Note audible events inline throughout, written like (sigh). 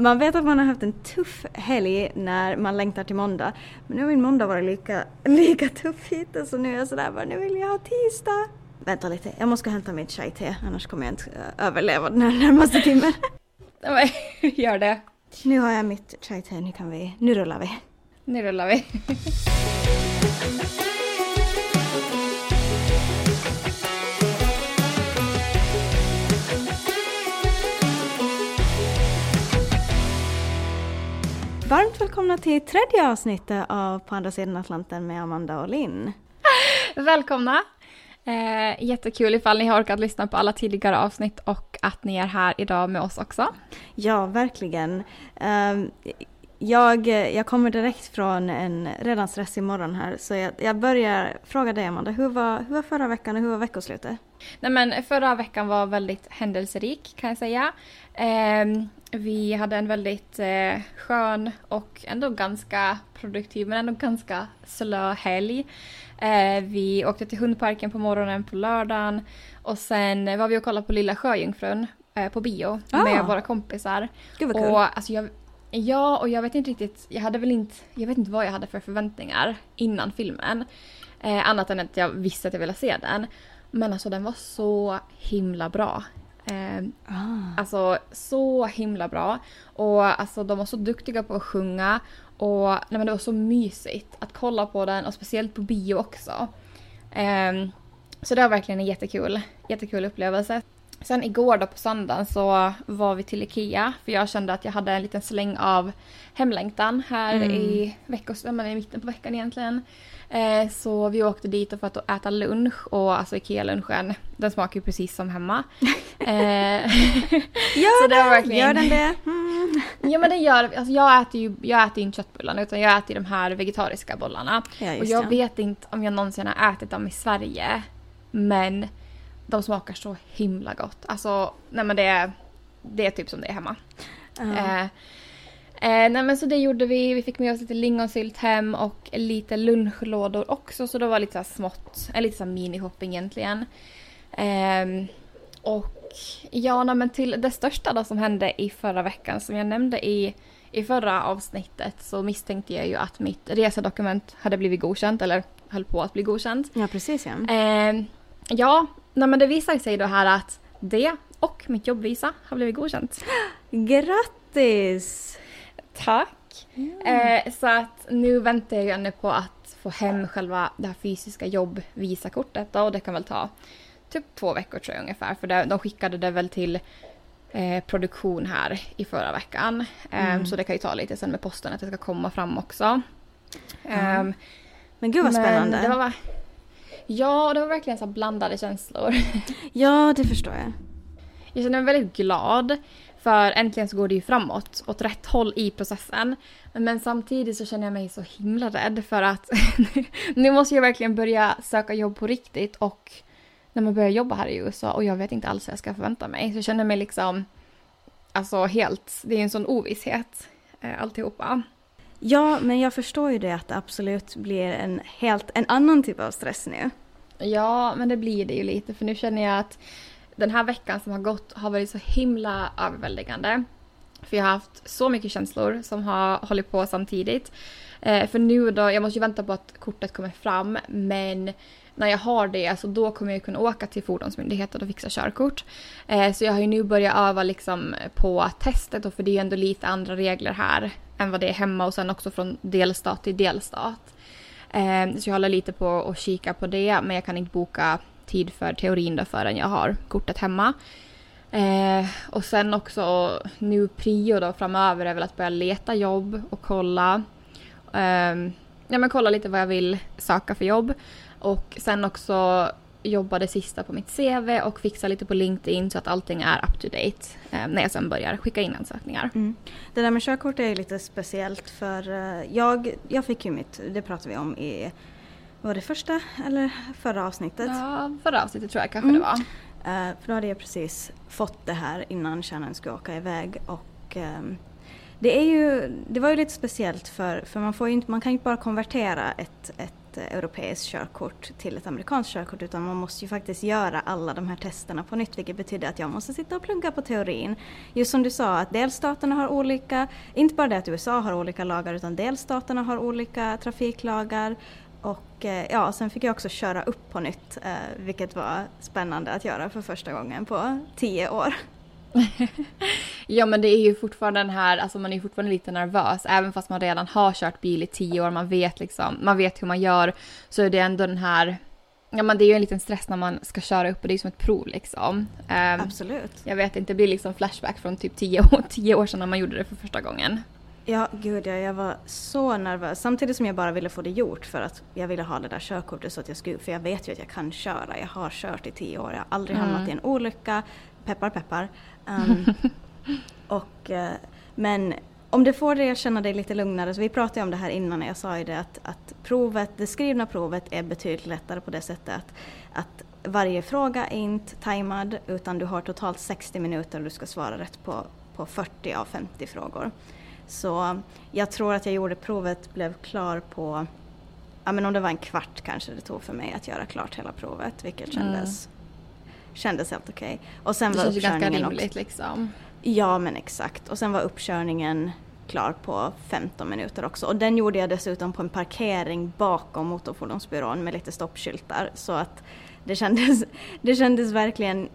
man vet att man har haft en tuff helg när man längtar till måndag. Men nu har min måndag varit lika, (laughs) lika tuff hittills så nu är jag sådär bara, nu vill jag ha tisdag. Vänta lite, jag måste hämta mitt chai-te annars kommer jag inte äh, överleva den här närmaste (laughs) timmen. (laughs) Gör det. Nu har jag mitt chai-te, nu kan vi, nu rullar vi. Nu rullar vi. Varmt välkomna till tredje avsnittet av På andra sidan Atlanten med Amanda och Linn. (laughs) Välkomna! Eh, jättekul ifall ni har orkat lyssna på alla tidigare avsnitt och att ni är här idag med oss också. Ja, verkligen. Um, jag, jag kommer direkt från en redan stressig morgon här så jag, jag börjar fråga dig Amanda, hur var, hur var förra veckan och hur var veckoslutet? Nej men förra veckan var väldigt händelserik kan jag säga. Eh, vi hade en väldigt eh, skön och ändå ganska produktiv men ändå ganska slö helg. Eh, vi åkte till hundparken på morgonen på lördagen och sen var vi och kollade på Lilla Sjöjungfrun eh, på bio ah. med våra kompisar. Gud vad kul. Och, alltså, jag, ja, och jag vet inte riktigt, jag hade väl inte, jag vet inte vad jag hade för förväntningar innan filmen. Eh, annat än att jag visste att jag ville se den. Men alltså den var så himla bra. Eh, ah. Alltså så himla bra. Och alltså de var så duktiga på att sjunga. Och nej, men det var så mysigt att kolla på den och speciellt på bio också. Eh, så det var verkligen en jättekul, jättekul upplevelse. Sen igår då på söndagen så var vi till IKEA för jag kände att jag hade en liten släng av hemlängtan här mm. i veckos, i mitten på veckan egentligen. Eh, så vi åkte dit för att äta lunch och alltså IKEA-lunchen den smakar ju precis som hemma. (laughs) eh, gör, det den, verkligen... gör den det? Mm. Ja men det gör alltså jag äter ju jag äter inte köttbullarna utan jag äter de här vegetariska bollarna. Ja, och jag det. vet inte om jag någonsin har ätit dem i Sverige. Men de smakar så himla gott. Alltså nej men det är, det är typ som det är hemma. Uh. Eh, Eh, nej men så det gjorde vi. Vi fick med oss lite lingonsylt hem och lite lunchlådor också. Så det var lite så smått, en lite så mini-shopping egentligen. Eh, och ja, nej, men till det största då som hände i förra veckan som jag nämnde i, i förra avsnittet så misstänkte jag ju att mitt resedokument hade blivit godkänt eller höll på att bli godkänt. Ja, precis ja. Eh, ja, nej, men det visar sig då här att det och mitt jobbvisa har blivit godkänt. Grattis! Tack! Mm. Eh, så att nu väntar jag ännu på att få hem själva det här fysiska jobbvisakortet då, och det kan väl ta typ två veckor tror jag ungefär för det, de skickade det väl till eh, produktion här i förra veckan. Eh, mm. Så det kan ju ta lite sen med posten att det ska komma fram också. Mm. men gud vad spännande! Det var, ja, det var verkligen så blandade känslor. (laughs) ja, det förstår jag. Jag känner mig väldigt glad för äntligen så går det ju framåt, åt rätt håll i processen. Men samtidigt så känner jag mig så himla rädd för att (laughs) nu måste jag verkligen börja söka jobb på riktigt och när man börjar jobba här i USA och jag vet inte alls vad jag ska förvänta mig. Så jag känner mig liksom, alltså helt, det är en sån ovisshet eh, alltihopa. Ja, men jag förstår ju det att det absolut blir en helt, en annan typ av stress nu. Ja, men det blir det ju lite för nu känner jag att den här veckan som har gått har varit så himla överväldigande. För jag har haft så mycket känslor som har hållit på samtidigt. Eh, för nu då, jag måste ju vänta på att kortet kommer fram men när jag har det, alltså då kommer jag kunna åka till Fordonsmyndigheten och fixa körkort. Eh, så jag har ju nu börjat öva liksom på testet och för det är ju ändå lite andra regler här än vad det är hemma och sen också från delstat till delstat. Eh, så jag håller lite på att kika på det men jag kan inte boka tid för teorin då förrän jag har kortet hemma. Eh, och sen också nu prio då framöver är väl att börja leta jobb och kolla. Eh, ja men kolla lite vad jag vill söka för jobb. Och sen också jobba det sista på mitt CV och fixa lite på LinkedIn så att allting är up to date eh, när jag sen börjar skicka in ansökningar. Mm. Det där med körkort är lite speciellt för eh, jag, jag fick ju mitt, det pratade vi om i var det första eller förra avsnittet? Ja, förra avsnittet tror jag kanske mm. det var. Uh, för då hade jag precis fått det här innan kärnan skulle åka iväg och um, det, är ju, det var ju lite speciellt för, för man, får inte, man kan ju inte bara konvertera ett, ett ett eh, europeiskt körkort till ett amerikanskt körkort utan man måste ju faktiskt göra alla de här testerna på nytt vilket betyder att jag måste sitta och plugga på teorin. Just som du sa att delstaterna har olika, inte bara det att USA har olika lagar utan delstaterna har olika trafiklagar och eh, ja, sen fick jag också köra upp på nytt eh, vilket var spännande att göra för första gången på tio år. (laughs) ja men det är ju fortfarande den här, alltså man är fortfarande lite nervös även fast man redan har kört bil i tio år, man vet liksom, man vet hur man gör så är det ändå den här Ja men det är ju en liten stress när man ska köra upp och det är som ett prov liksom. Um, Absolut. Jag vet inte, det blir liksom flashback från typ tio år, (laughs) tio år sedan när man gjorde det för första gången. Ja, gud ja, jag var så nervös. Samtidigt som jag bara ville få det gjort för att jag ville ha det där körkortet så att jag skulle, för jag vet ju att jag kan köra. Jag har kört i tio år, jag har aldrig mm. hamnat i en olycka. Peppar peppar. Um, och, uh, men om det får dig att känna dig lite lugnare, så vi pratade om det här innan, jag sa ju det att, att provet, det skrivna provet är betydligt lättare på det sättet att, att varje fråga är inte tajmad utan du har totalt 60 minuter och du ska svara rätt på, på 40 av 50 frågor. Så jag tror att jag gjorde provet, blev klar på, ja men om det var en kvart kanske det tog för mig att göra klart hela provet, vilket kändes, mm kändes helt okej. Okay. Och sen det var ju ganska rimligt också, liksom. Ja men exakt. Och sen var uppkörningen klar på 15 minuter också. Och den gjorde jag dessutom på en parkering bakom Motorfordonsbyrån med lite stoppskyltar. Så att det kändes, (laughs) det kändes verkligen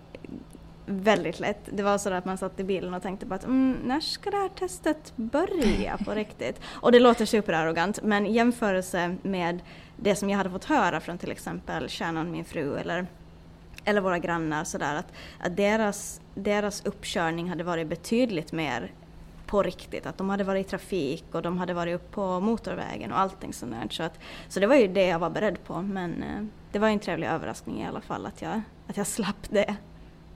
väldigt lätt. Det var så att man satt i bilen och tänkte bara att mm, när ska det här testet börja på (laughs) riktigt? Och det låter superarrogant men i jämförelse med det som jag hade fått höra från till exempel Shannon, min fru, eller, eller våra grannar sådär att, att deras, deras uppkörning hade varit betydligt mer på riktigt. Att de hade varit i trafik och de hade varit upp på motorvägen och allting sånt Så, att, så det var ju det jag var beredd på men eh, det var en trevlig överraskning i alla fall att jag, att jag slapp det.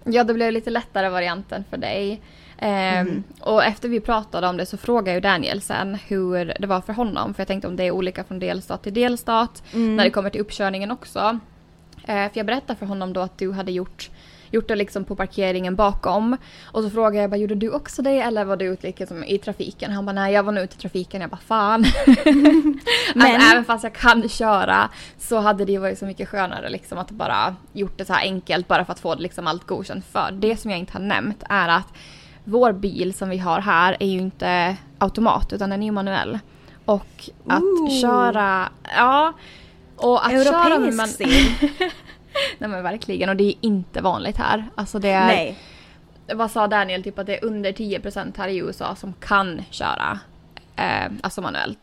Ja, det blev lite lättare varianten för dig. Mm. och efter vi pratade om det så frågade ju Daniel sen hur det var för honom. För jag tänkte om det är olika från delstat till delstat. Mm. När det kommer till uppkörningen också. Uh, för jag berättade för honom då att du hade gjort gjort det liksom på parkeringen bakom. Och så frågade jag bara, gjorde du också det eller var du ute liksom i trafiken? Han bara, nej jag var nog ute i trafiken. Jag bara, fan. (laughs) Men... Alltså, även fast jag kan köra så hade det varit så mycket skönare liksom att bara gjort det så här enkelt bara för att få liksom allt godkänt. För det som jag inte har nämnt är att vår bil som vi har här är ju inte automat utan den är ju manuell. Och att Ooh. köra, ja. Och att Europeisk köra med man... (laughs) Nej men verkligen och det är inte vanligt här. Alltså det är... Nej. Vad sa Daniel, typ att det är under 10% här i USA som kan köra eh, alltså manuellt.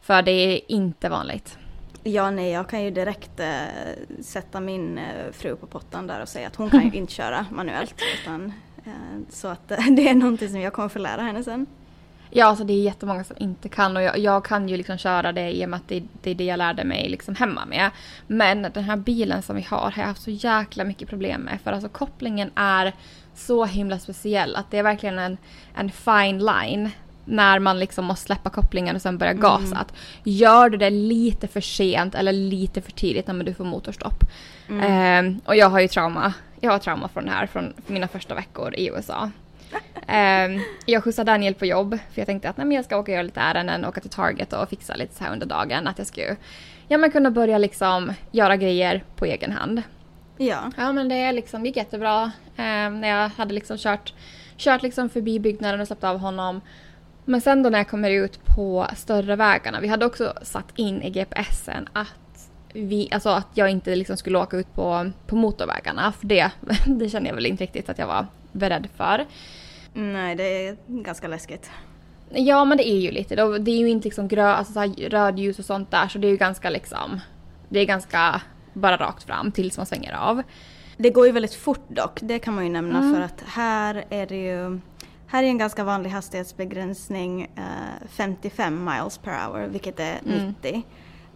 För det är inte vanligt. Ja, nej, jag kan ju direkt eh, sätta min eh, fru på pottan där och säga att hon kan ju (laughs) inte köra manuellt. Utan, eh, så att (laughs) det är någonting som jag kommer få lära henne sen. Ja, alltså det är jättemånga som inte kan och jag, jag kan ju liksom köra det i och med att det, det, är det jag lärde mig liksom hemma med. Men den här bilen som vi har har jag haft så jäkla mycket problem med för alltså kopplingen är så himla speciell att det är verkligen en, en fine line när man liksom måste släppa kopplingen och sen börja mm. gasa. Mm. Att gör du det lite för sent eller lite för tidigt när du får motorstopp. Mm. Eh, och jag har ju trauma. Jag har trauma från det här från mina första veckor i USA. Um, jag skjutsade Daniel på jobb för jag tänkte att nej, jag ska åka och göra lite ärenden, åka till Target och fixa lite så här under dagen. Att jag skulle ja, men kunna börja liksom göra grejer på egen hand. Ja. Ja men det liksom, gick jättebra. Um, när jag hade liksom kört, kört liksom förbi byggnaden och släppt av honom. Men sen då när jag kommer ut på större vägarna, vi hade också satt in i GPSen att vi, alltså att jag inte liksom skulle åka ut på, på motorvägarna. För det, (laughs) det kände jag väl inte riktigt att jag var beredd för. Nej, det är ganska läskigt. Ja, men det är ju lite. Det är ju inte liksom grö, alltså så rödljus och sånt där, så det är ju ganska liksom... Det är ganska bara rakt fram tills man svänger av. Det går ju väldigt fort dock, det kan man ju nämna mm. för att här är det ju... Här är en ganska vanlig hastighetsbegränsning eh, 55 miles per hour, vilket är mm. 90.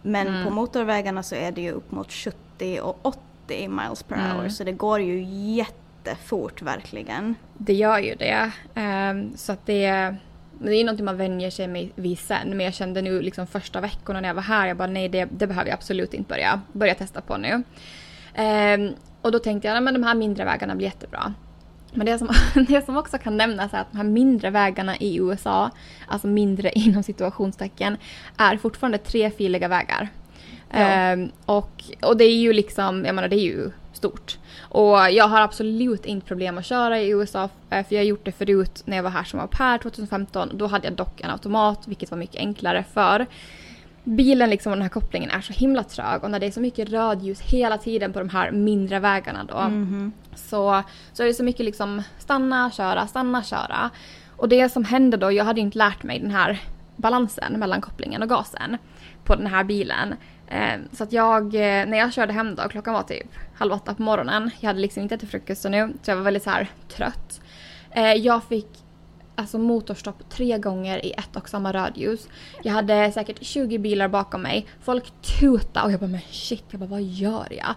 Men mm. på motorvägarna så är det ju upp mot 70 och 80 miles per hour, mm. så det går ju jätte jättefort verkligen. Det gör ju det. Um, så att det, det är någonting man vänjer sig vid sen. Men jag kände nu liksom första veckorna när jag var här, jag bara nej det, det behöver jag absolut inte börja, börja testa på nu. Um, och då tänkte jag, att de här mindre vägarna blir jättebra. Men det som, (laughs) det som också kan nämnas är att de här mindre vägarna i USA, alltså mindre (laughs) inom situationstecken, är fortfarande trefiliga vägar. Ja. Ehm, och, och det är ju liksom, jag menar det är ju stort. Och jag har absolut inte problem att köra i USA eh, för jag har gjort det förut när jag var här som au pair 2015. Då hade jag dock en automat vilket var mycket enklare för bilen liksom och den här kopplingen är så himla trög och när det är så mycket rödljus hela tiden på de här mindre vägarna då Mhm. så, så är det så mycket liksom stanna, köra, stanna, köra. Och det som hände då, jag hade ju inte lärt mig den här balansen mellan kopplingen och gasen på den här bilen. Eh, så att jag, eh, när jag körde hem då, klockan var typ halv åtta på morgonen. Jag hade liksom inte ätit frukost nu, så jag var väldigt så här trött. Eh, jag fick alltså motorstopp tre gånger i ett och samma rödljus. Jag hade säkert 20 bilar bakom mig. Folk tutade och jag bara men shit, jag bara vad gör jag?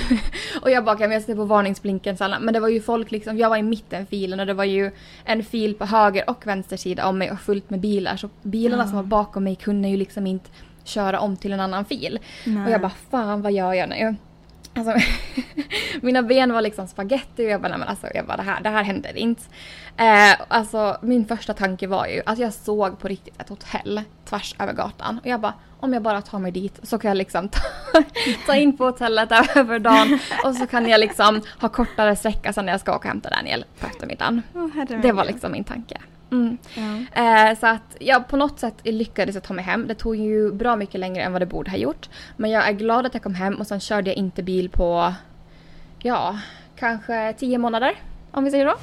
(laughs) och jag bara kan jag sätter på varningsblinken sen. Men det var ju folk liksom, jag var i mittenfilen och det var ju en fil på höger och vänster sida om mig och fullt med bilar. Så bilarna Ja. som var bakom mig kunde ju liksom inte köra om till en annan fil. Nej. Och jag bara fan vad gör jag nu? Alltså, (laughs) mina ben var liksom spaghetti och jag bara, nej men alltså, jag bara det, här, det här händer inte. Eh, alltså min första tanke var ju att jag såg på riktigt ett hotell tvärs över gatan. Och jag bara, om jag bara tar mig dit så kan jag liksom ta, (laughs) ta in på hotellet över dagen och så kan jag liksom ha kortare sträcka sen när jag ska åka och hämta Daniel på eftermiddagen. Herre Det var liksom min tanke. Mm. Ja. Eh, så att jag på något sätt lyckades jag ta mig hem. Det tog ju bra mycket längre än vad det borde ha gjort. Men jag är glad att jag kom hem och sen körde jag inte bil på, ja, kanske tio månader. Om vi säger så.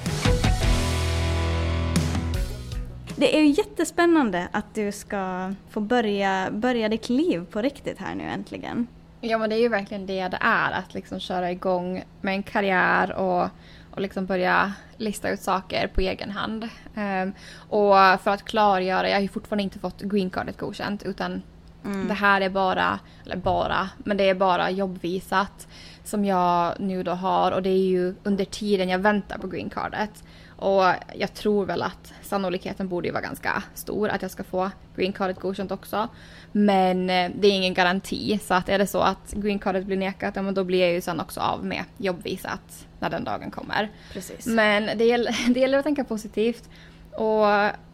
Det är ju jättespännande att du ska få börja, börja ditt liv på riktigt här nu äntligen. Ja men det är ju verkligen det det är. Att liksom köra igång med en karriär och, och liksom börja lista ut saker på egen hand. Ehm, och för att klargöra, jag har ju fortfarande inte fått green cardet godkänt utan Mm. Det här är bara, eller bara, men det är bara jobbvisat som jag nu då har och det är ju under tiden jag väntar på green cardet. Och jag tror väl att sannolikheten borde ju vara ganska stor att jag ska få green cardet godkänt också. Men eh, det är ingen garanti så att är det så att green cardet blir nekat, ja, men då blir jag ju sen också av med jobbvisat när den dagen kommer. Precis. Men det gäller, (laughs) det gäller att tänka positivt. Och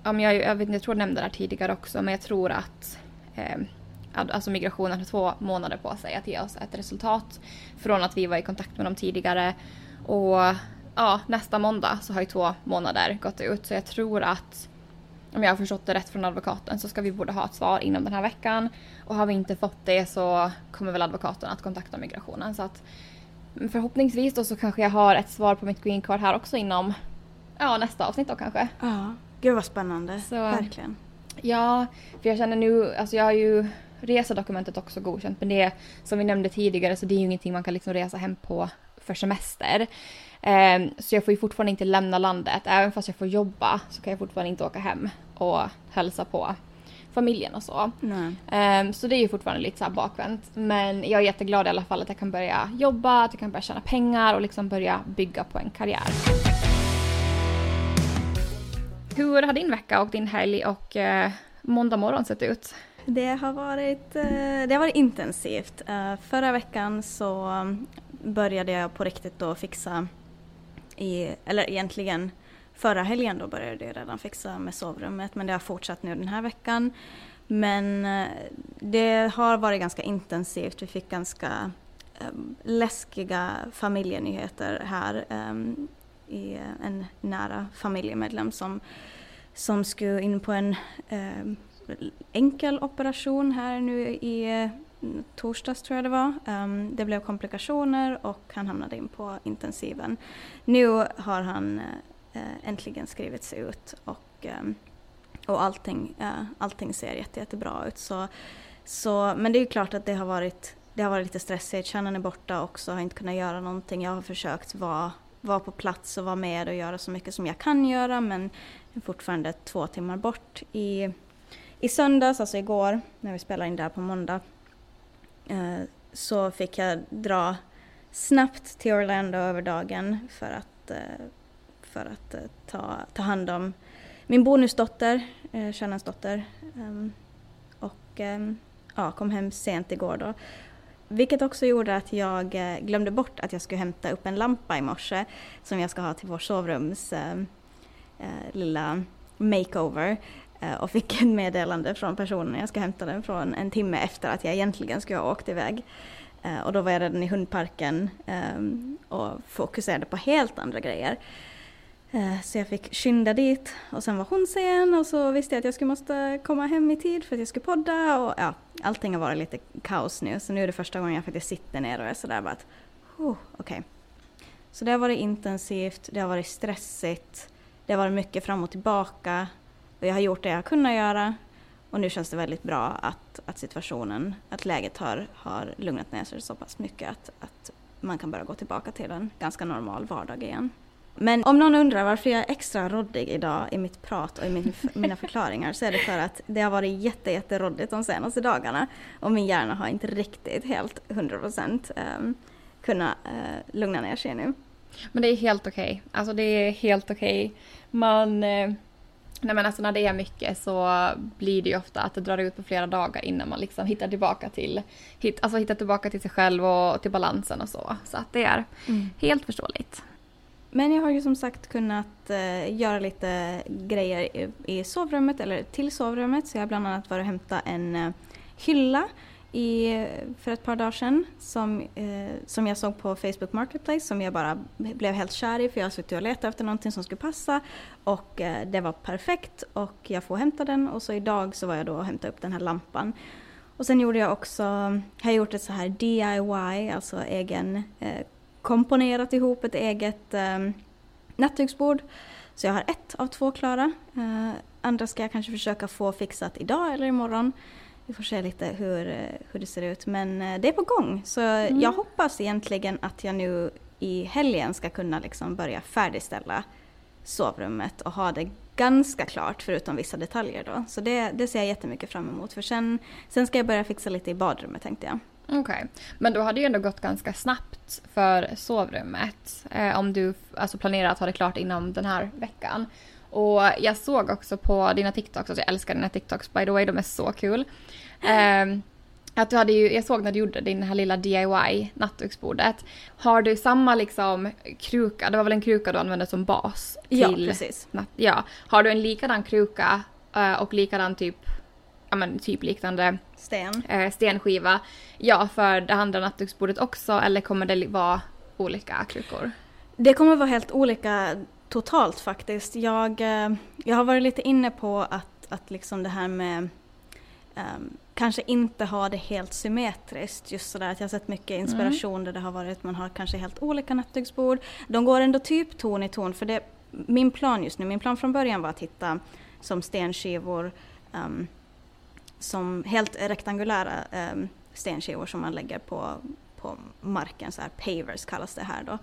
men jag, jag, vet, jag tror jag nämnde det här tidigare också, men jag tror att eh, alltså migrationen har två månader på sig att ge oss ett resultat från att vi var i kontakt med dem tidigare. Och ja, nästa måndag så har ju två månader gått ut. Så jag tror att om jag har förstått det rätt från advokaten så ska vi borde ha ett svar inom den här veckan. Och har vi inte fått det så kommer väl advokaten att kontakta migrationen. Så att förhoppningsvis då så kanske jag har ett svar på mitt green card här också inom ja, nästa avsnitt då kanske. Ja, gud vad spännande. Så- Verkligen. Ja, för jag känner nu, alltså jag har ju resedokumentet också godkänt men det som vi nämnde tidigare så det är ju ingenting man kan liksom resa hem på för semester. Ehm, så jag får ju fortfarande inte lämna landet. Även fast jag får jobba så kan jag fortfarande inte åka hem och hälsa på familjen och så. Ehm, så det är ju fortfarande lite så bakvänt. Men jag är jätteglad i alla fall att jag kan börja jobba, att jag kan börja tjäna pengar och liksom börja bygga på en karriär. Hur har din vecka och din helg och eh, måndag morgon sett ut? Det har varit, eh, det har varit intensivt. Eh, Förra veckan så um, började jag på riktigt då fixa i, eller egentligen förra helgen då började jag redan fixa med sovrummet men det har fortsatt nu den här veckan. Men eh, det har varit ganska intensivt. Vi fick ganska ehm, läskiga familjenyheter här um, i en nära familjemedlem som, som skulle in på en ehm, enkel operation här nu i eh, torsdags tror jag det var. Um, det blev komplikationer och han hamnade in på intensiven. Nu har han eh, Eh, äntligen skrivits ut och, eh, och allting, eh, allting ser jätte, jättebra ut. Så, så, men det är ju klart att det har varit, det har varit lite stressigt. Kärnan är borta också, har inte kunnat göra någonting. Jag har försökt vara, vara på plats och vara med och göra så mycket som jag kan göra men är fortfarande två timmar bort i i söndags, alltså igår, när vi spelade in där på måndag, eh, så fick jag dra snabbt till Orlando över dagen för att, eh, för att eh, ta, ta hand om min bonusdotter, eh, Shannons dotter. Ehm, och ehm, ja, kom hem sent igår då. Vilket också gjorde att jag eh, glömde bort att jag skulle hämta upp en lampa i morse som jag ska ha till vår sovrums eh, eh, lilla makeover. Eh, och fick ett meddelande från personen jag ska hämta den från en timme efter att jag egentligen skulle ha åkt iväg. Eh, och då var jag redan i hundparken ehm, och fokuserade på helt andra grejer. Eh, så jag fick skynda dit och sen var hon sen och så visste jag att jag skulle måste komma hem i tid för att jag skulle podda och ja, allting har varit lite kaos nu så nu är det första gången jag faktiskt sitter ner och är sådär bara att oh, okej. Okay. Så det har varit intensivt, det har varit stressigt, det har varit mycket fram och tillbaka och jag har gjort det jag har kunnat göra och nu känns det väldigt bra att, att situationen, att läget har, har lugnat ner sig så pass mycket att, att man kan börja gå tillbaka till en ganska normal vardag igen. Men om någon undrar varför jag är extra roddig idag i mitt prat och i min, mina förklaringar så är det för att det har varit jätte, jätteroddigt de senaste dagarna och min hjärna har inte riktigt helt 100% um, kunnat uh, lugna ner sig nu. Men det är helt okej. Okay. Alltså det är helt okej. Okay. Man... Eh, nej men alltså när det är mycket så blir det ju ofta att det drar ut på flera dagar innan man liksom hittar tillbaka till, hit, alltså hittar tillbaka till sig själv och till balansen och så. Så att det är mm. helt förståeligt. Men jag har ju som sagt kunnat eh, göra lite grejer i, i, sovrummet eller till sovrummet. Så jag har bland annat varit och hämtat en eh, hylla i, eh, för ett par dagar sedan som, eh, som jag såg på Facebook Marketplace som jag bara blev helt kär i för jag har suttit och letat efter någonting som skulle passa. Och det var perfekt och jag får hämta den. Och så idag så var jag då och hämtade upp den här lampan. Och sen gjorde jag också, har jag gjort ett så här DIY, alltså egen komponerat ihop ett eget um, nattduksbord. Så jag har ett av två klara. Uh, andra ska jag kanske försöka få fixat idag eller imorgon. Vi får se lite hur, uh, hur det ser ut men uh, det är på gång. Så mm. jag hoppas egentligen att jag nu i helgen ska kunna liksom börja färdigställa sovrummet och ha det ganska klart förutom vissa detaljer då. Så det, det ser jag jättemycket fram emot för sen, sen ska jag börja fixa lite i badrummet tänkte jag. Okej, okay. men då har det ju ändå gått ganska snabbt för sovrummet. Eh, om du alltså, planerar att ha det klart inom den här veckan. Och jag såg också på dina TikToks, alltså jag älskar dina TikToks by the way, de är så kul. Eh, att du hade ju, jag såg när du gjorde din här lilla DIY nattduksbordet. Har du samma liksom kruka, det var väl en kruka du använde som bas? Till ja, precis. Natt, ja. Har du en likadan kruka eh, och likadan typ ja men typ liknande Sten. Eh, stenskiva. Ja, för det andra nattduksbordet också eller kommer det vara olika krukor? Det kommer vara helt olika totalt faktiskt. Jag, eh, jag har varit lite inne på att, att liksom det här med um, kanske inte ha det helt symmetriskt. Just sådär att jag har sett mycket mm. inspiration mm. där det har varit man har kanske helt olika nattduksbord. De går ändå typ ton i ton för det min plan just nu, min plan från början var att hitta som stenskivor um, som helt rektangulära um, stenskivor som man lägger på, på marken, så här pavers kallas det här då. Um,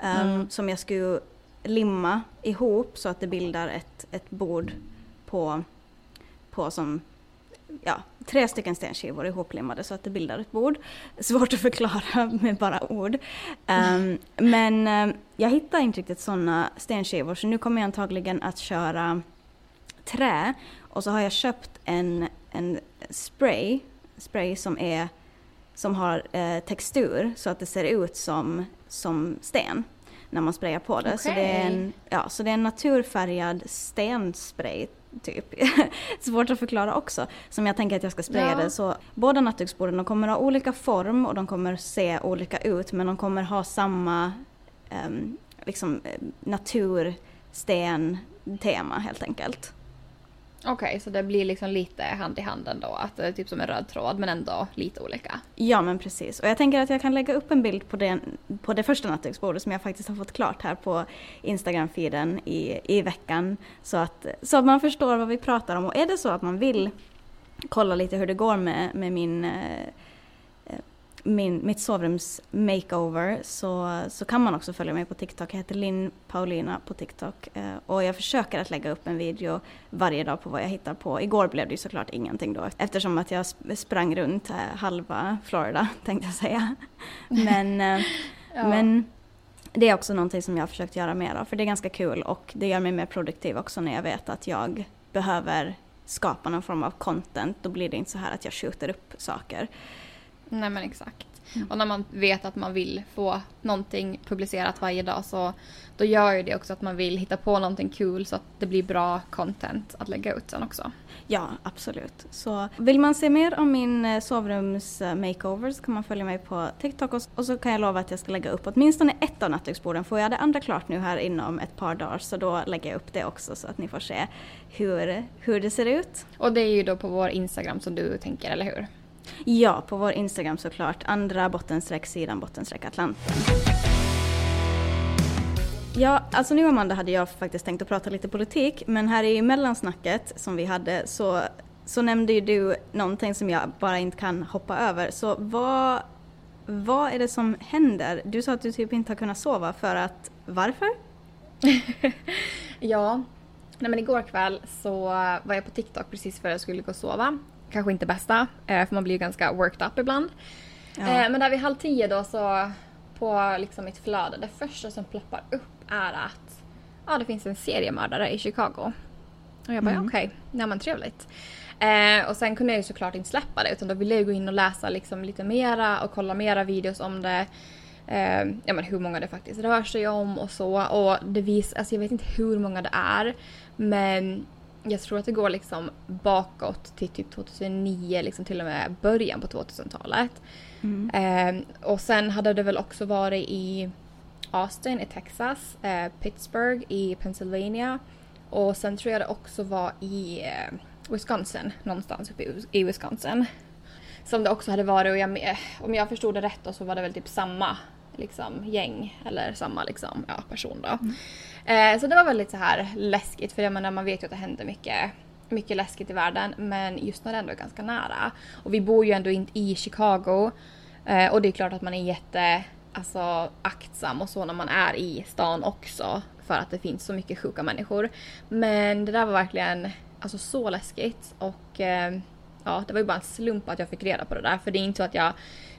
mm. Som jag skulle limma ihop så att det bildar ett, ett bord på, på som ja, tre stycken stenskivor ihoplimmade så att det bildar ett bord. Svårt att förklara (laughs) med bara ord. Um, men um, jag hittar inte riktigt sådana stenskivor så nu kommer jag antagligen att köra trä och så har jag köpt en, en spray, spray som, är, som har eh, textur så att det ser ut som, som sten när man sprayar på det. Okay. Så, det är en, ja, så det är en naturfärgad stenspray typ. (laughs) Svårt att förklara också. Som jag tänker att jag ska spraya ja. det. Så båda nattduksborden de kommer ha olika form och de kommer se olika ut men de kommer ha samma um, liksom, eh, natursten-tema helt enkelt. Okej, okay, så det blir liksom lite hand i hand ändå, att det är typ som en röd tråd men ändå lite olika. Ja men precis, och jag tänker att jag kan lägga upp en bild på, den, på det första nattduksbordet som jag faktiskt har fått klart här på Instagram-feeden i, i veckan. Så att, så att man förstår vad vi pratar om och är det så att man vill kolla lite hur det går med, med min eh, min, mitt sovrums makeover så, så kan man också följa mig på TikTok. Jag heter Linn Paulina på TikTok eh, och jag försöker att lägga upp en video varje dag på vad jag hittar på. Igår blev det ju såklart ingenting då eftersom att jag sprang runt eh, halva Florida (laughs) tänkte jag säga. Men, eh, (laughs) ja. men det är också någonting som jag har försökt göra mer av för det är ganska kul och det gör mig mer produktiv också när jag vet att jag behöver skapa någon form av content. Då blir det inte så här att jag skjuter upp saker. Nej men exakt. Mm. Och när man vet att man vill få någonting publicerat varje dag så då gör ju det också att man vill hitta på någonting kul så att det blir bra content att lägga ut sen också. Ja, absolut. Så vill man se mer om min eh, sovrums eh, makeover så kan man följa mig på TikTok och, och så kan jag lova att jag ska lägga upp åtminstone ett av nattduksborden. Får jag det andra klart nu här inom ett par dagar så då lägger jag upp det också så att ni får se hur, hur det ser ut. Och det är ju då på vår Instagram som du tänker, eller hur? Ja, på vår Instagram såklart. Andra bottenstreck sidan bottenstreck Atlanten. Ja, alltså nu Amanda hade jag faktiskt tänkt att prata lite politik, men här i mellansnacket som vi hade så, så nämnde ju du någonting som jag bara inte kan hoppa över. Så vad, vad är det som händer? Du sa att du typ inte har kunnat sova för att, varför? (laughs) ja, nej men igår kväll så var jag på TikTok precis före jag skulle gå och sova. Kanske inte bästa, eh, för man blir ju ganska worked up ibland. Ja. Eh, men där vid halv tio då så på liksom mitt flöde, det första som ploppar upp är att ja, det finns en seriemördare i Chicago. Och jag bara mm. okej, okay, nej men trevligt. Eh, och sen kunde jag ju såklart inte släppa det utan då ville jag gå in och läsa liksom lite mera och kolla mera videos om det. Eh, ja men hur många det faktiskt rör sig om och så. Och det vis, alltså jag vet inte hur många det är. Men jag tror att det går liksom bakåt till typ 2009, liksom till och med början på 2000-talet. Mm. Eh, och sen hade det väl också varit i Austin i Texas, eh, Pittsburgh i Pennsylvania och sen tror jag det också var i eh, Wisconsin, någonstans uppe i, Wisconsin. Som det också hade varit och jag, om jag förstod det rätt då så var det väl typ samma liksom, gäng eller samma liksom, ja, person då. Mm. Eh, så det var väldigt så här läskigt för jag menar man vet ju att det händer mycket mycket läskigt i världen men just när det ändå är ganska nära. Och vi bor ju ändå inte i Chicago eh, och det är klart att man är jätte alltså, aktsam och så när man är i stan också för att det finns så mycket sjuka människor. Men det där var verkligen alltså, så läskigt och eh, ja, det var ju bara en slump att jag fick reda på det där för det är inte så att jag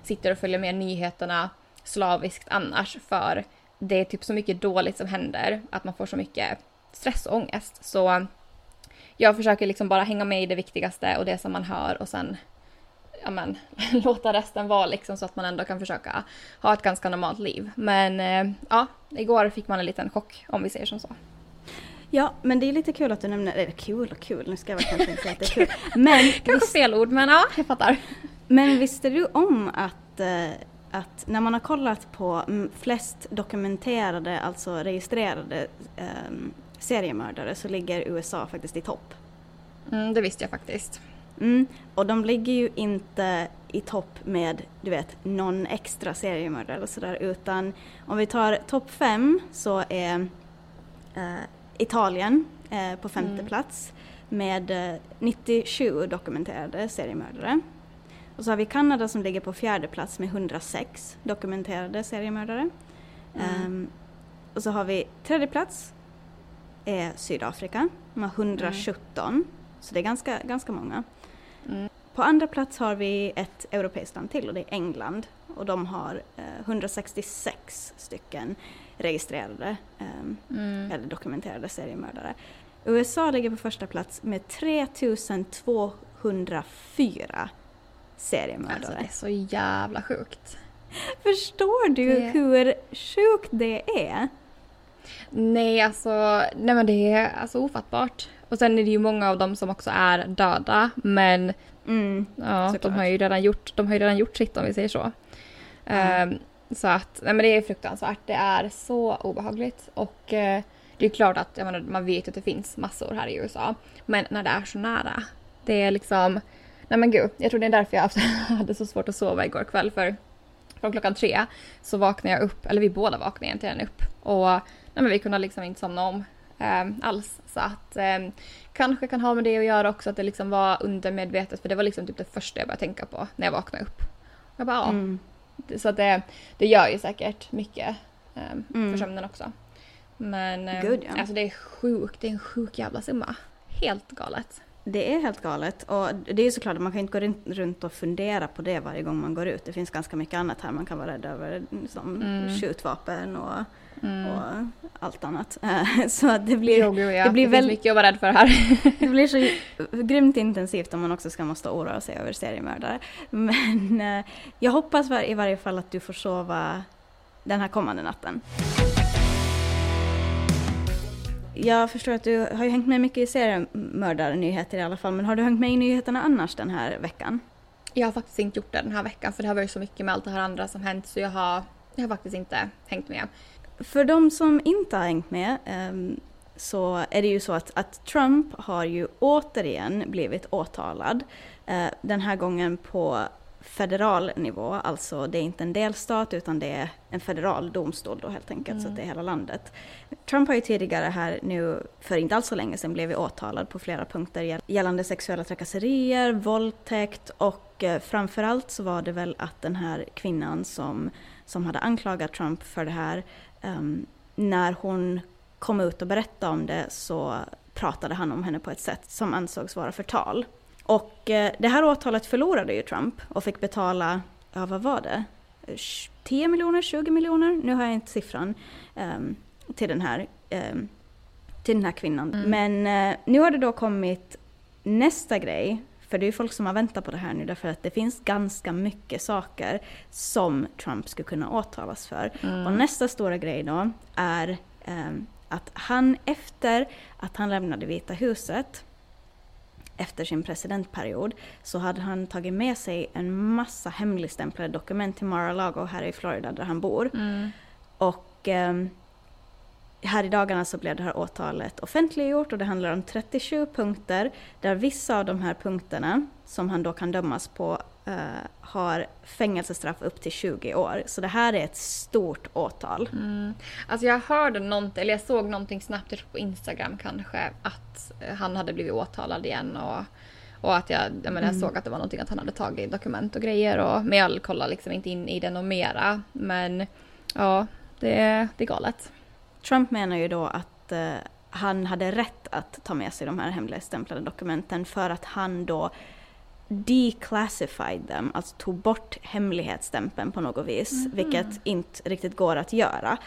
sitter och följer med nyheterna slaviskt annars för det är typ så mycket dåligt som händer att man får så mycket stress och ångest. Så jag försöker liksom bara hänga med i det viktigaste och det som man hör och sen ja, men, (laughs) låta resten vara liksom så att man ändå kan försöka ha ett ganska normalt liv. Men eh, ja, igår fick man en liten chock om vi säger som så. Ja, men det är lite kul att du nämner, eller kul och kul, nu ska jag kanske inte säga att det är kul. Men, (laughs) kanske visst, fel ord, men ja, jag fattar. Men visste du om att, eh, att när man har kollat på flest dokumenterade, alltså registrerade um, seriemördare så ligger USA faktiskt i topp? Mm, det visste jag faktiskt. Mm. Och de ligger ju inte i topp med, du vet, någon extra seriemördare eller sådär utan om vi tar topp fem så är eh, Italien eh, på femte mm. plats med eh, 97 dokumenterade seriemördare. Och så har vi Kanada som ligger på fjärde plats med 106 dokumenterade seriemördare. Mm. Um, och så har vi tredje plats är Sydafrika med 117. Mm. Så det är ganska, ganska många. Mm. På andra plats har vi ett europeiskt land till och det är England. Och de har eh, 166 stycken registrerade eh, mm. eller dokumenterade seriemördare. USA ligger på första plats med 3204 seriemördare. Alltså det är så jävla sjukt. (laughs) Förstår du det... hur sjukt det är? Nej, alltså, nej men det är alltså ofattbart. Och sen är det ju många av dem som också är döda, men mm, ja, de har, ju redan gjort, de har ju redan gjort sitt om vi säger så. Mm. Um, så att, nej men det är fruktansvärt. Det är så obehagligt. Och uh, det är klart att menar, man vet att det finns massor här i USA. Men när det är så nära. Det är liksom, nej men gud, jag tror det är därför jag (laughs) hade så svårt att sova igår kväll. För från klockan tre så vaknade jag upp, eller vi båda vaknade egentligen upp. Och nej men vi kunde liksom inte somna om eh, alls. Så att eh, kanske kan ha med det att göra också att det liksom var undermedvetet för det var liksom typ det första jag började tänka på när jag vaknade upp. Jag bara ja. Mm. Så att det, det gör ju säkert mycket eh, mm. för sömnen också. Men eh, Good, ja. alltså det är sjukt, det är en sjuk jävla summa. Helt galet. Det är helt galet. Och det är ju såklart att man kan inte gå runt och fundera på det varje gång man går ut. Det finns ganska mycket annat här man kan vara rädd över, som mm. skjutvapen och, mm. och allt annat. (laughs) Så det blir, jo, jo, ja. det blir det väl, mycket att vara rädd för här. (laughs) det blir så grymt intensivt om man också ska måste oroa sig över seriemördare. Men eh, jag hoppas i varje fall att du får sova den här kommande natten. Jag förstår att du har ju hängt med mycket i seriemördarnyheter i alla fall, men har du hängt med i nyheterna annars den här veckan? Jag har faktiskt inte gjort det den här veckan för det har varit så mycket med allt det här andra som hänt så jag har, jag har faktiskt inte hängt med. För de som inte har hängt med um, så är det ju så att, att, Trump har ju återigen blivit åtalad. Uh, den här gången på federal nivå, alltså det är inte en delstat utan det är en federal domstol då helt enkelt, mm. så att det är hela landet. Trump har ju tidigare här nu, för inte alls så länge sedan, blivit åtalad på flera punkter gällande sexuella trakasserier, våldtäkt och eh, framförallt så var det väl att den här kvinnan som, som hade anklagat Trump för det här, um, när hon kom ut och berättade om det så pratade han om henne på ett sätt som ansågs vara förtal. Och eh, det här åtalet förlorade ju Trump och fick betala, ja vad var det? 10 miljoner, 20 miljoner? Nu har jag inte siffran. Um, till den här, um, till den här kvinnan. Mm. Men uh, nu har det då kommit nästa grej. För det är ju folk som har väntat på det här nu därför att det finns ganska mycket saker som Trump skulle kunna åtalas för. Mm. Och nästa stora grej då är um, att han efter att han lämnade Vita huset efter sin presidentperiod så hade han tagit med sig en massa hemligstämplade dokument till Mar-a-Lago här i Florida där han bor. Mm. Och eh, här i dagarna så blev det här åtalet offentliggjort och det handlar om 37 punkter där vissa av de här punkterna som han då kan dömas på har fängelsestraff upp till 20 år. Så det här är ett stort åtal. Mm. Alltså jag hörde någonting, eller jag såg någonting snabbt på Instagram kanske, att han hade blivit åtalad igen och, och att jag, jag, menar, jag mm. såg att det var någonting att han hade tagit dokument och grejer och men jag kollade liksom inte in i det och mera. Men ja, det, det är galet. Trump menar ju då att uh, han hade rätt att ta med sig de här hemligstämplade dokumenten för att han då declassified them, alltså tog bort hemlighetsstämpeln på något vis, mm. vilket inte riktigt går att göra.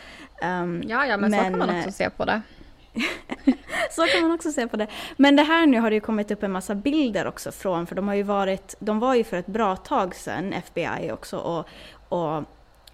Um, ja, ja, men, men så kan man också eh, se på det. (laughs) så kan man också se på det. Men det här nu har det ju kommit upp en massa bilder också från, för de har ju varit, de var ju för ett bra tag sedan, FBI också, och, och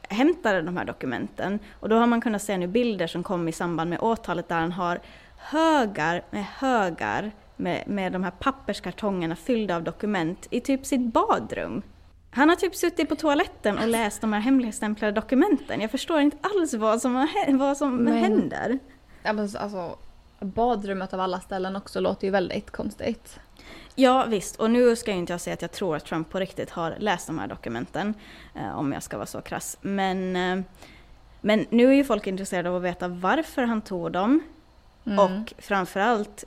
hämtade de här dokumenten. Och då har man kunnat se nu bilder som kom i samband med åtalet där han har högar med högar med, med de här papperskartongerna fyllda av dokument i typ sitt badrum. Han har typ suttit på toaletten och läst de här hemligstämplade dokumenten. Jag förstår inte alls vad som, vad som men, händer. Ja, men alltså, badrummet av alla ställen också låter ju väldigt konstigt. Ja visst, och nu ska jag inte jag säga att jag tror att Trump på riktigt har läst de här dokumenten, eh, om jag ska vara så krass. Men, eh, men nu är ju folk intresserade av att veta varför han tog dem mm. och framförallt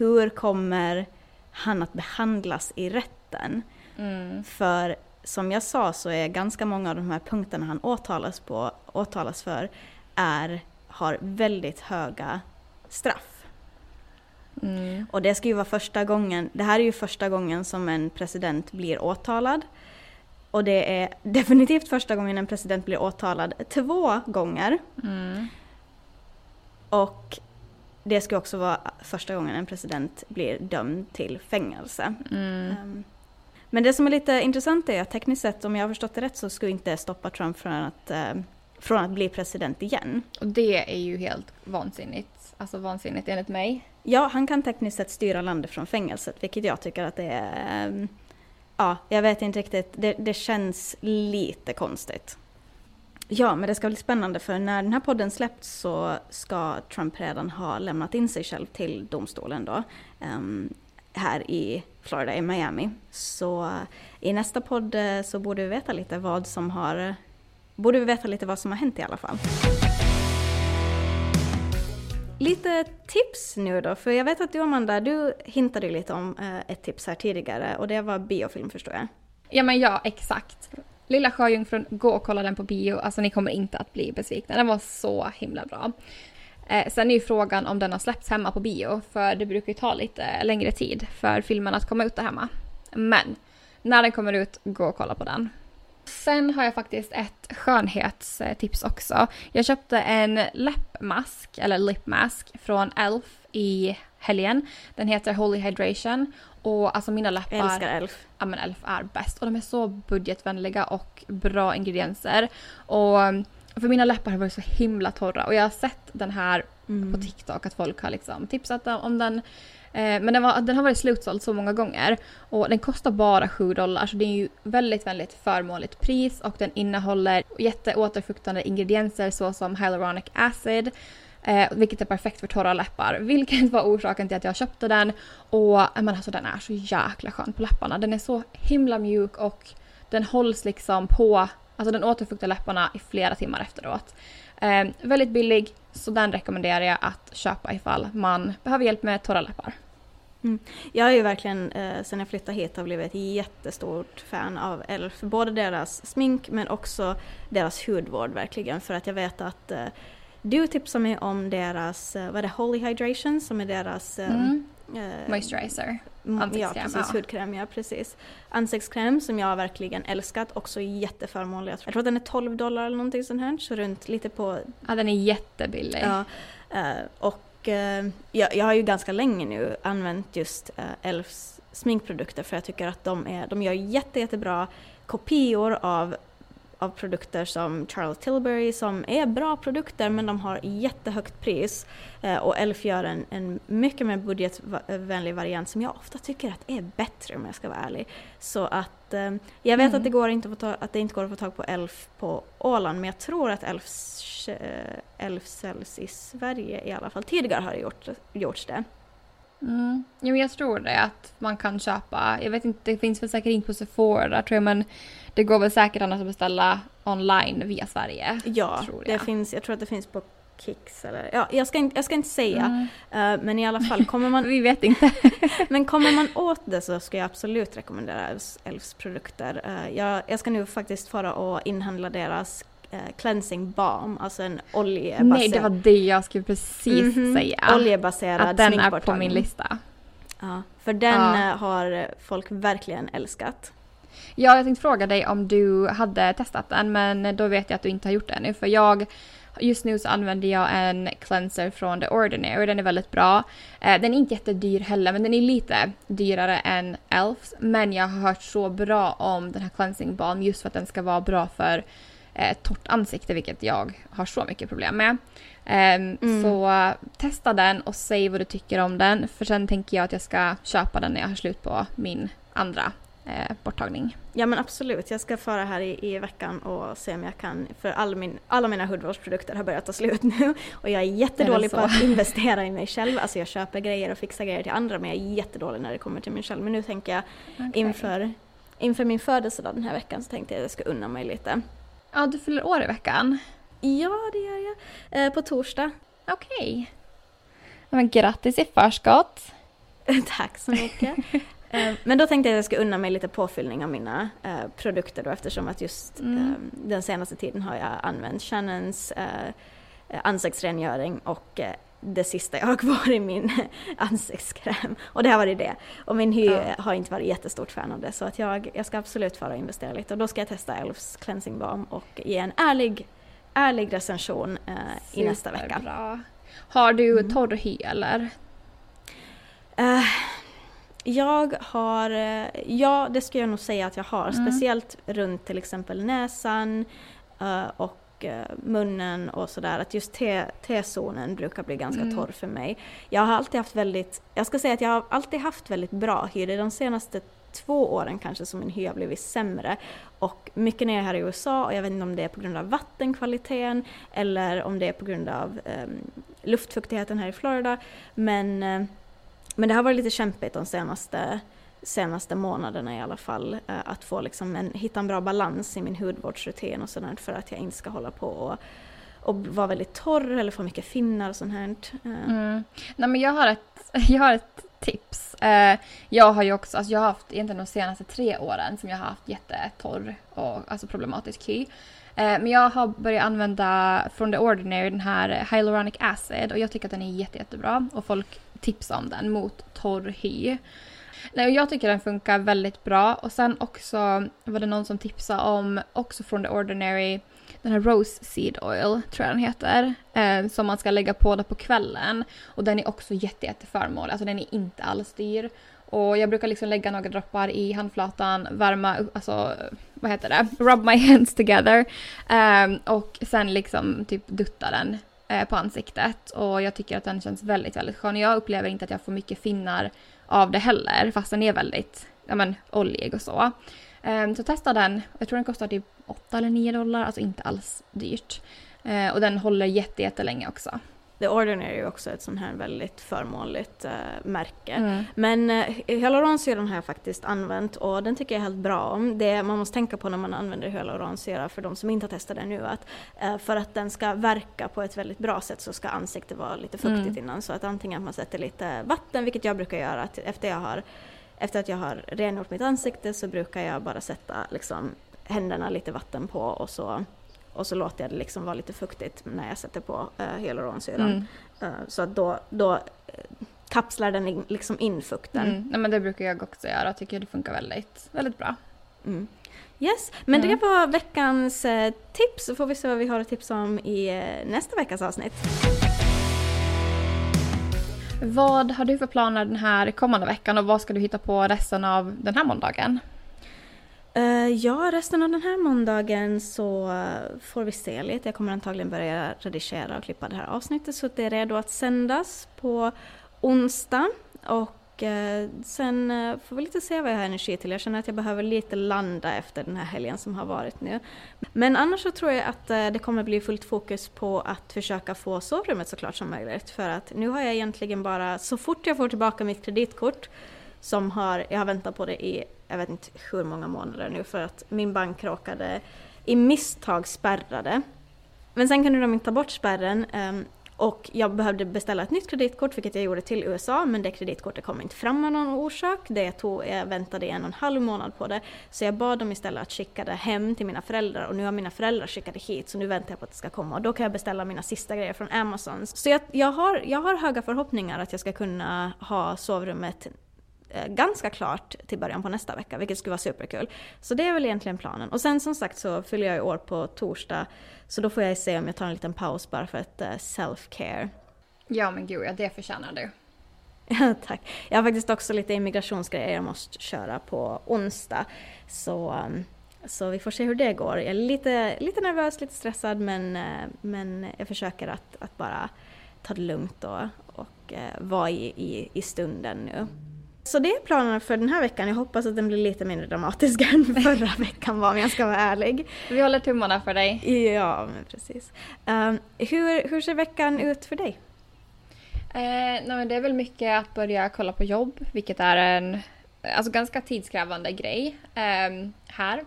hur kommer han att behandlas i rätten? Mm. För som jag sa så är ganska många av de här punkterna han åtalas, på, åtalas för är, har väldigt höga straff. Mm. Och det ska ju vara första gången, det här är ju första gången som en president blir åtalad. Och det är (laughs) definitivt första gången en president blir åtalad två gånger. Mm. Och det ska också vara första gången en president blir dömd till fängelse. Mm. Um, men det som är lite intressant är att tekniskt sett, om jag har förstått det rätt, så skulle inte stoppa Trump från att, uh, från att bli president igen. Och det är ju helt vansinnigt. Alltså vansinnigt enligt mig. Ja, han kan tekniskt sett styra landet från fängelset, vilket jag tycker att det är... Um, ja, jag vet inte riktigt. Det, det känns lite konstigt. Ja, men det ska bli spännande för när den här podden släppts så ska Trump redan ha lämnat in sig själv till domstolen då. Um, här i Florida, i Miami. Så eh, i nästa podd eh, så borde vi veta lite vad som har borde vi veta lite vad som har hänt i alla fall. Lite tips nu då, för jag vet att du Amanda, du hintade lite om eh, ett tips här tidigare och det var biofilm förstår jag. Ja men ja, exakt. Lilla Sjöjungfrun, gå och kolla den på bio. Alltså ni kommer inte att bli besvikna. Den var så himla bra. Eh, sen är ju frågan om den har släppts hemma på bio, för det brukar ju ta lite längre tid för filmen att komma ut där hemma. Men när den kommer ut, gå och kolla på den. Sen har jag faktiskt ett skönhetstips också. Jag köpte en läppmask, eller lipmask, från Elf i helgen. Den heter Holy Hydration. Och alltså mina läppar... Jag älskar Elf. Ja men Elf är bäst. Och de är så budgetvänliga och bra ingredienser. Och för mina läppar har varit så himla torra. Och jag har sett den här mm. på TikTok att folk har liksom tipsat om den. Eh, men den, var, den, har varit slutsåld så många gånger och den kostar bara 7 dollar så det är ju väldigt, väldigt förmånligt pris och den innehåller jätteåterfuktande ingredienser såsom hyaluronic acid Eh, vilket är perfekt för torra läppar. Vilket var orsaken till att jag köpte den. Och eh, men alltså, den är så jäkla skön på läpparna. Den är så himla mjuk och den hålls liksom på, alltså den återfuktar läpparna i flera timmar efteråt. Eh, väldigt billig, så den rekommenderar jag att köpa ifall man behöver hjälp med torra läppar. Mm. Jag har ju verkligen eh, sen jag flyttade hit har blivit ett jättestort fan av Elf. Både deras smink men också deras hudvård verkligen för att jag vet att eh, du tipsade mig om deras, eh, vad är det, Holy Hydration som är deras eh, mm. Uh, Moisturizer. Ansiktskräm. Ja, precis. Ja. Hudkräm, ja precis. Ansiktskräm som jag verkligen älskat, också jätteförmånlig. Jag tror att den är 12 dollar eller någonting sånt här, så runt lite på... Ja, den är jättebillig. Ja, uh, och uh, jag, jag har ju ganska länge nu använt just Elfs sminkprodukter för jag tycker att de, är, de gör jätte, jättebra kopior av av produkter som Charles Tilbury som är bra produkter men de har jättehögt pris. Eh, och Elf gör en, en mycket mer budgetvänlig variant som jag ofta tycker att är bättre om jag ska vara ärlig. Så att eh, jag vet mm. att, det går inte att, att det inte går att få tag på Elf på Åland men jag tror att Elf, eh, Elf säljs i Sverige i alla fall. Tidigare har det gjort, gjorts det. Mm. Jo, jag tror det att man kan köpa. Jag vet inte, det finns väl säkert inte på Sephora tror jag men det går väl säkert annars att beställa online via Sverige. Ja. Det finns, jag tror att det finns på Kicks eller ja, jag ska inte, jag ska inte säga. Mm. Uh, men i alla fall kommer man... (laughs) Vi vet inte. (laughs) men kommer man åt det så ska jag absolut rekommendera Elfs, Elfs produkter. Uh, jag, jag ska nu faktiskt fara och inhandla deras cleansing balm, alltså en oljebaserad... Nej, det var det jag skulle precis mm -hmm. säga. Oljebaserad Att den är på min lista. Ja, för den ja. har folk verkligen älskat. Ja, jag tänkte fråga dig om du hade testat den men då vet jag att du inte har gjort det ännu för jag Just nu så använder jag en cleanser från The Ordinary, den är väldigt bra. Eh, den är inte jättedyr heller men den är lite dyrare än Elfs. Men jag har hört så bra om den här cleansing balm just för att den ska vara bra för eh, torrt ansikte vilket jag har så mycket problem med. Um, mm. Så testa den och säg vad du tycker om den för sen tänker jag att jag ska köpa den när jag har slut på min andra eh, borttagning. Ja men absolut, jag ska föra här i, i veckan och se om jag kan, för all min, alla mina hudvårdsprodukter har börjat ta slut nu och jag är jättedålig är på att (laughs) investera i mig själv, alltså jag köper grejer och fixar grejer till andra men jag är jättedålig när det kommer till mig själv. Men nu tänker jag okay. inför, inför min födelsedag den här veckan så tänkte jag att jag ska unna mig lite. Ja, du fyller år i veckan? Ja, det gör jag. Eh, på torsdag. Okej. Okay. Men grattis i förskott! (laughs) Tack så mycket. Eh, men då tänkte jag att jag ska unna mig lite påfyllning av mina eh, produkter då eftersom att just mm. eh, den senaste tiden har jag använt Shannons eh, ansiktsrengöring och eh, det sista jag har kvar i min (laughs) ansiktskräm. Och det har varit det. Och min hy ja. har inte varit jättestort fan av det så att jag, jag ska absolut fara och investera lite och då ska jag testa Elfs cleansing balm och ge en ärlig, ärlig recension eh, i nästa vecka. Bra. Har du mm. torr hy eller? Uh, jag har, eh, ja det skulle jag nog säga att jag har. Mm. Speciellt runt till exempel näsan uh, och uh, munnen och sådär. Att just T-zonen brukar bli ganska mm. torr för mig. Jag har alltid haft väldigt, jag ska säga att jag har alltid haft väldigt bra hy. Det är de senaste två åren kanske som min hy har blivit sämre. Och mycket när jag är här i USA och jag vet inte om det är på grund av vattenkvaliteten eller om det är på grund av um, luftfuktigheten här i Florida. Men uh, men det har varit lite kämpigt de senaste, senaste månaderna i alla fall. Eh, att få liksom en, hitta en bra balans i min hudvårdsrutin och sådant för att jag inte ska hålla på och, och vara väldigt torr eller få mycket finnar och sånt här. Eh. Mm. Nej men jag har ett, (laughs) jag har ett tips. Eh, jag har ju också, alltså jag har haft egentligen de senaste tre åren som jag har haft jättetorr och alltså problematisk hy. Men jag har börjat använda från The Ordinary den här Hyaluronic Acid och jag tycker att den är jätte, jättebra och folk tipsar om den mot torr hy. Nej, och jag tycker den funkar väldigt bra och sen också var det någon som tipsade om också från The Ordinary den här Rose Seed Oil, tror jag den heter, eh, som man ska lägga på det på kvällen. Och den är också jätte, jätteförmånlig, alltså den är inte alls dyr. Och jag brukar liksom lägga några droppar i handflatan, värma, alltså vad heter det, rub my hands together. Eh, och sen liksom typ dutta den eh, på ansiktet. Och jag tycker att den känns väldigt, väldigt skön. Jag upplever inte att jag får mycket finnar av det heller, fast den är väldigt, ja men oljig och så. Um, så testa den, jag tror den kostar typ 8 eller 9 dollar, alltså inte alls dyrt. Uh, och den håller jättelänge också. The Ordinary är också ett sånt här väldigt förmånligt uh, märke. Mm. Men uh, hyaluronsyran har jag faktiskt använt och den tycker jag helt bra om. Det man måste tänka på när man använder hyaluronsyra för de som inte har testat det nu att uh, för att den ska verka på ett väldigt bra sätt så ska ansiktet vara lite fuktigt mm. innan så att antingen att man sätter lite vatten, vilket jag brukar göra att efter jag har efter att jag har rengjort mitt ansikte så brukar jag bara sätta liksom, händerna lite vatten på och så och så låter jag det liksom vara lite fuktigt när jag sätter på uh, hyaluronsyran. Mm. Uh, så att då, då uh, kapslar den in, liksom in fukten. Mm. Nej, men det brukar jag också göra, jag tycker det funkar väldigt, väldigt bra. Mm. Yes, men mm. det var veckans eh, tips, så får vi se vad vi har att tipsa om i eh, nästa veckas avsnitt. Vad har du för planer den här kommande veckan och vad ska du hitta på resten av den här måndagen? Uh, ja, resten av den här måndagen så får vi se lite. Jag kommer antagligen börja redigera och klippa det här avsnittet så att det är redo att sändas på onsdag. Och uh, sen eh, får vi lite se vad jag har energi till. Jag känner att jag behöver lite landa efter den här helgen som har varit nu. Men annars så tror jag att det kommer bli fullt fokus på att försöka få sovrummet så klart som möjligt. För att nu har jag egentligen bara, så fort jag får tillbaka mitt kreditkort som har, jag har väntat på det i jag vet inte hur många månader nu för att min bank råkade i misstag spärrade. Men sen kunde de inte ta bort spärren um, och jag behövde beställa ett nytt kreditkort vilket jag gjorde till USA men det kreditkortet kom inte fram av någon orsak. Det tog, jag väntade en och en halv månad på det. Så jag bad dem istället att skicka det hem till mina föräldrar och nu har mina föräldrar skickat det hit så nu väntar jag på att det ska komma och då kan jag beställa mina sista grejer från Amazon. Så jag, jag, har, jag har höga förhoppningar att jag ska kunna ha sovrummet ganska klart till början på nästa vecka, vilket skulle vara superkul. Så det är väl egentligen planen. Och sen som sagt så fyller jag i år på torsdag, så då får jag se om jag tar en liten paus bara för ett uh, self-care. Ja men gud ja, det förtjänar du. (laughs) Tack. Jag har faktiskt också lite immigrationsgrejer jag måste köra på onsdag. Så, um, så vi får se hur det går. Jag är lite, lite nervös, lite stressad men, uh, men jag försöker att, att bara ta det lugnt och, och vara i, i, i stunden nu. Så det är planerna för den här veckan. Jag hoppas att den blir lite mindre dramatisk (laughs) än förra (laughs) veckan var om jag ska vara ärlig. Vi håller tummarna för dig. Ja, men precis. Um, hur, hur ser veckan ut för dig? Eh, nej, det är väl mycket att börja kolla på jobb, vilket är en alltså, ganska tidskrävande grej eh, här.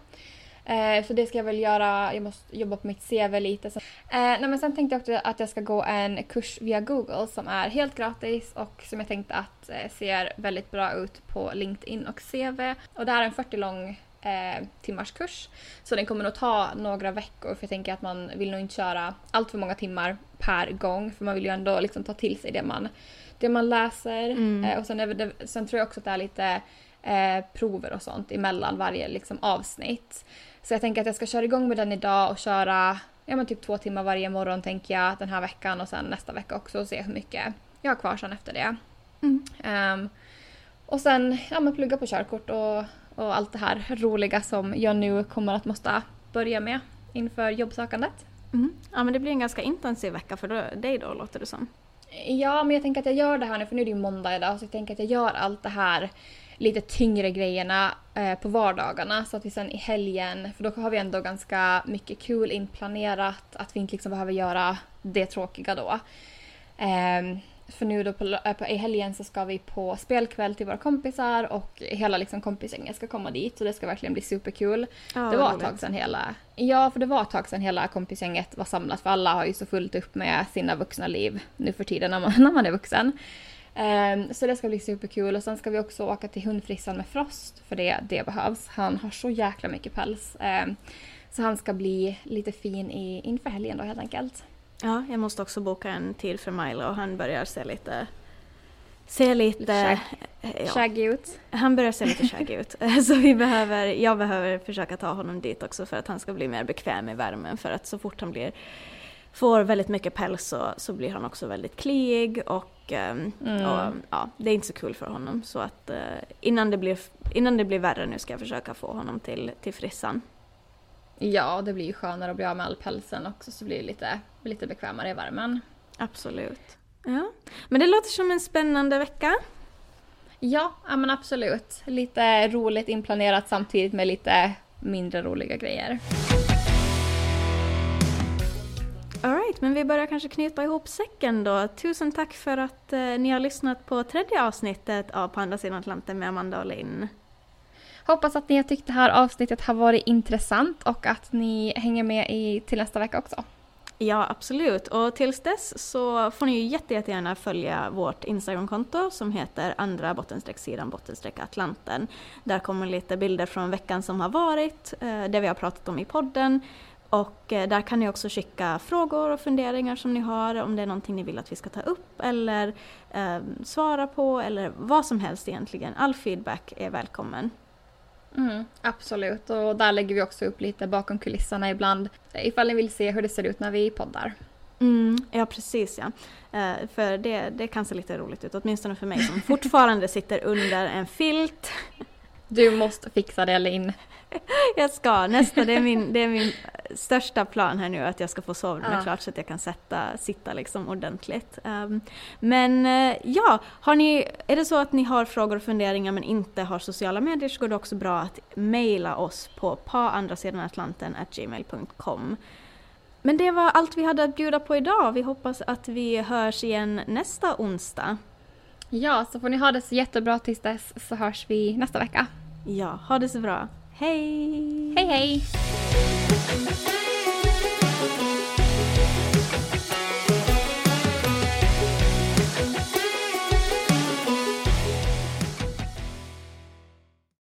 Eh, så det ska jag väl göra. Jag måste jobba på mitt CV lite. Eh, nej, men sen tänkte jag också att jag ska gå en kurs via Google som är helt gratis och som jag tänkte att eh, ser väldigt bra ut på LinkedIn och CV. Och det här är en 40 lång eh, timmars kurs. Så den kommer nog ta några veckor för jag tänker att man vill nog inte köra allt för många timmar per gång för man vill ju ändå liksom ta till sig det man, det man läser. Mm. Eh, och sen, det, sen tror jag också att det är lite eh, prover och sånt emellan varje liksom, avsnitt. Så jag tänker att jag ska köra igång med den idag och köra ja, men typ två timmar varje morgon tänker jag den här veckan och sen nästa vecka också och se hur mycket jag har kvar sen efter det. Mm. Um, och sen ja, men plugga på körkort och, och allt det här roliga som jag nu kommer att måste börja med inför jobbsökandet. Mm. Ja men det blir en ganska intensiv vecka för dig då låter det som. Ja men jag tänker att jag gör det här nu för nu är det ju måndag idag så jag tänker att jag gör allt det här lite tyngre grejerna eh, på vardagarna så att vi sen i helgen, för då har vi ändå ganska mycket kul inplanerat, att vi inte liksom behöver göra det tråkiga då. Eh, för nu då på, på, i helgen så ska vi på spelkväll till våra kompisar och hela liksom kompisgänget ska komma dit så det ska verkligen bli superkul. Ja, det var ett tag sedan hela, ja för det var ett tag sedan hela kompisgänget var samlat för alla har ju så fullt upp med sina vuxna liv nu för tiden när man, (laughs) när man är vuxen. Um, så det ska bli superkul och sen ska vi också åka till hundfrissan med Frost för det, det behövs. Han har så jäkla mycket päls. Um, Så han ska bli lite fin i, inför helgen då helt enkelt. Ja, jag måste också boka en tid för Milo och han börjar se lite... Se lite... Ja. Shaggy ut. Han börjar se lite shaggy ut. (laughs) Så vi behöver, jag behöver försöka ta honom dit också för att han ska bli mer bekväm i värmen för att så fort han blir får väldigt mycket päls så, så blir han också väldigt kliig och, um, mm. och, ja, det är inte så kul för honom. Så att uh, innan, det blir, innan det blir värre nu ska jag försöka få honom till, till frissan. Ja, det blir ju skönare att bli av med all pälsen också så blir det lite, lite bekvämare i värmen. Absolut. Ja. Men det låter som en spännande vecka. Ja, ja men absolut. Lite roligt inplanerat samtidigt med lite mindre roliga grejer. Alright, men vi börjar kanske knyta ihop säcken då. Tusen tack för att eh, ni har lyssnat på tredje avsnittet av På andra sidan Atlanten med Amanda och Linn. Hoppas att ni har tyckt det här avsnittet har varit intressant och att ni hänger med i, till nästa vecka också. Ja, absolut. Och tills dess så får ni ju jätte, jättegärna följa vårt Instagramkonto som heter andra bottenstreck sidan bottenstreck Atlanten. Där kommer lite bilder från veckan som har varit, eh, det vi har pratat om i podden. Och eh, där kan ni också skicka frågor och funderingar som ni har, om det är någonting ni vill att vi ska ta upp eller eh, svara på eller vad som helst egentligen. All feedback är välkommen. Mm, absolut, och där lägger vi också upp lite bakom kulisserna ibland ifall ni vill se hur det ser ut när vi poddar. Mm, ja, precis ja. Uh, för det, det kan se lite roligt ut, åtminstone för mig som fortfarande sitter under en filt. (laughs) Du måste fixa det Linn. (laughs) Jag ska, nästa, det är, min, det är min största plan här nu att jag ska få sovrummet ja. klart så att jag kan sätta, sitta liksom ordentligt. Um, men uh, ja, har ni, är det så att ni har frågor och funderingar men inte har sociala medier så går det också bra att mejla oss på på andra sidan Atlanten gmail.com. Men det var allt vi hade att bjuda på idag. Vi hoppas att vi hörs igen nästa onsdag. Ja, så får ni ha det så jättebra tills dess så hörs vi nästa vecka. Ja, ha det så bra. Hej! Hej hej!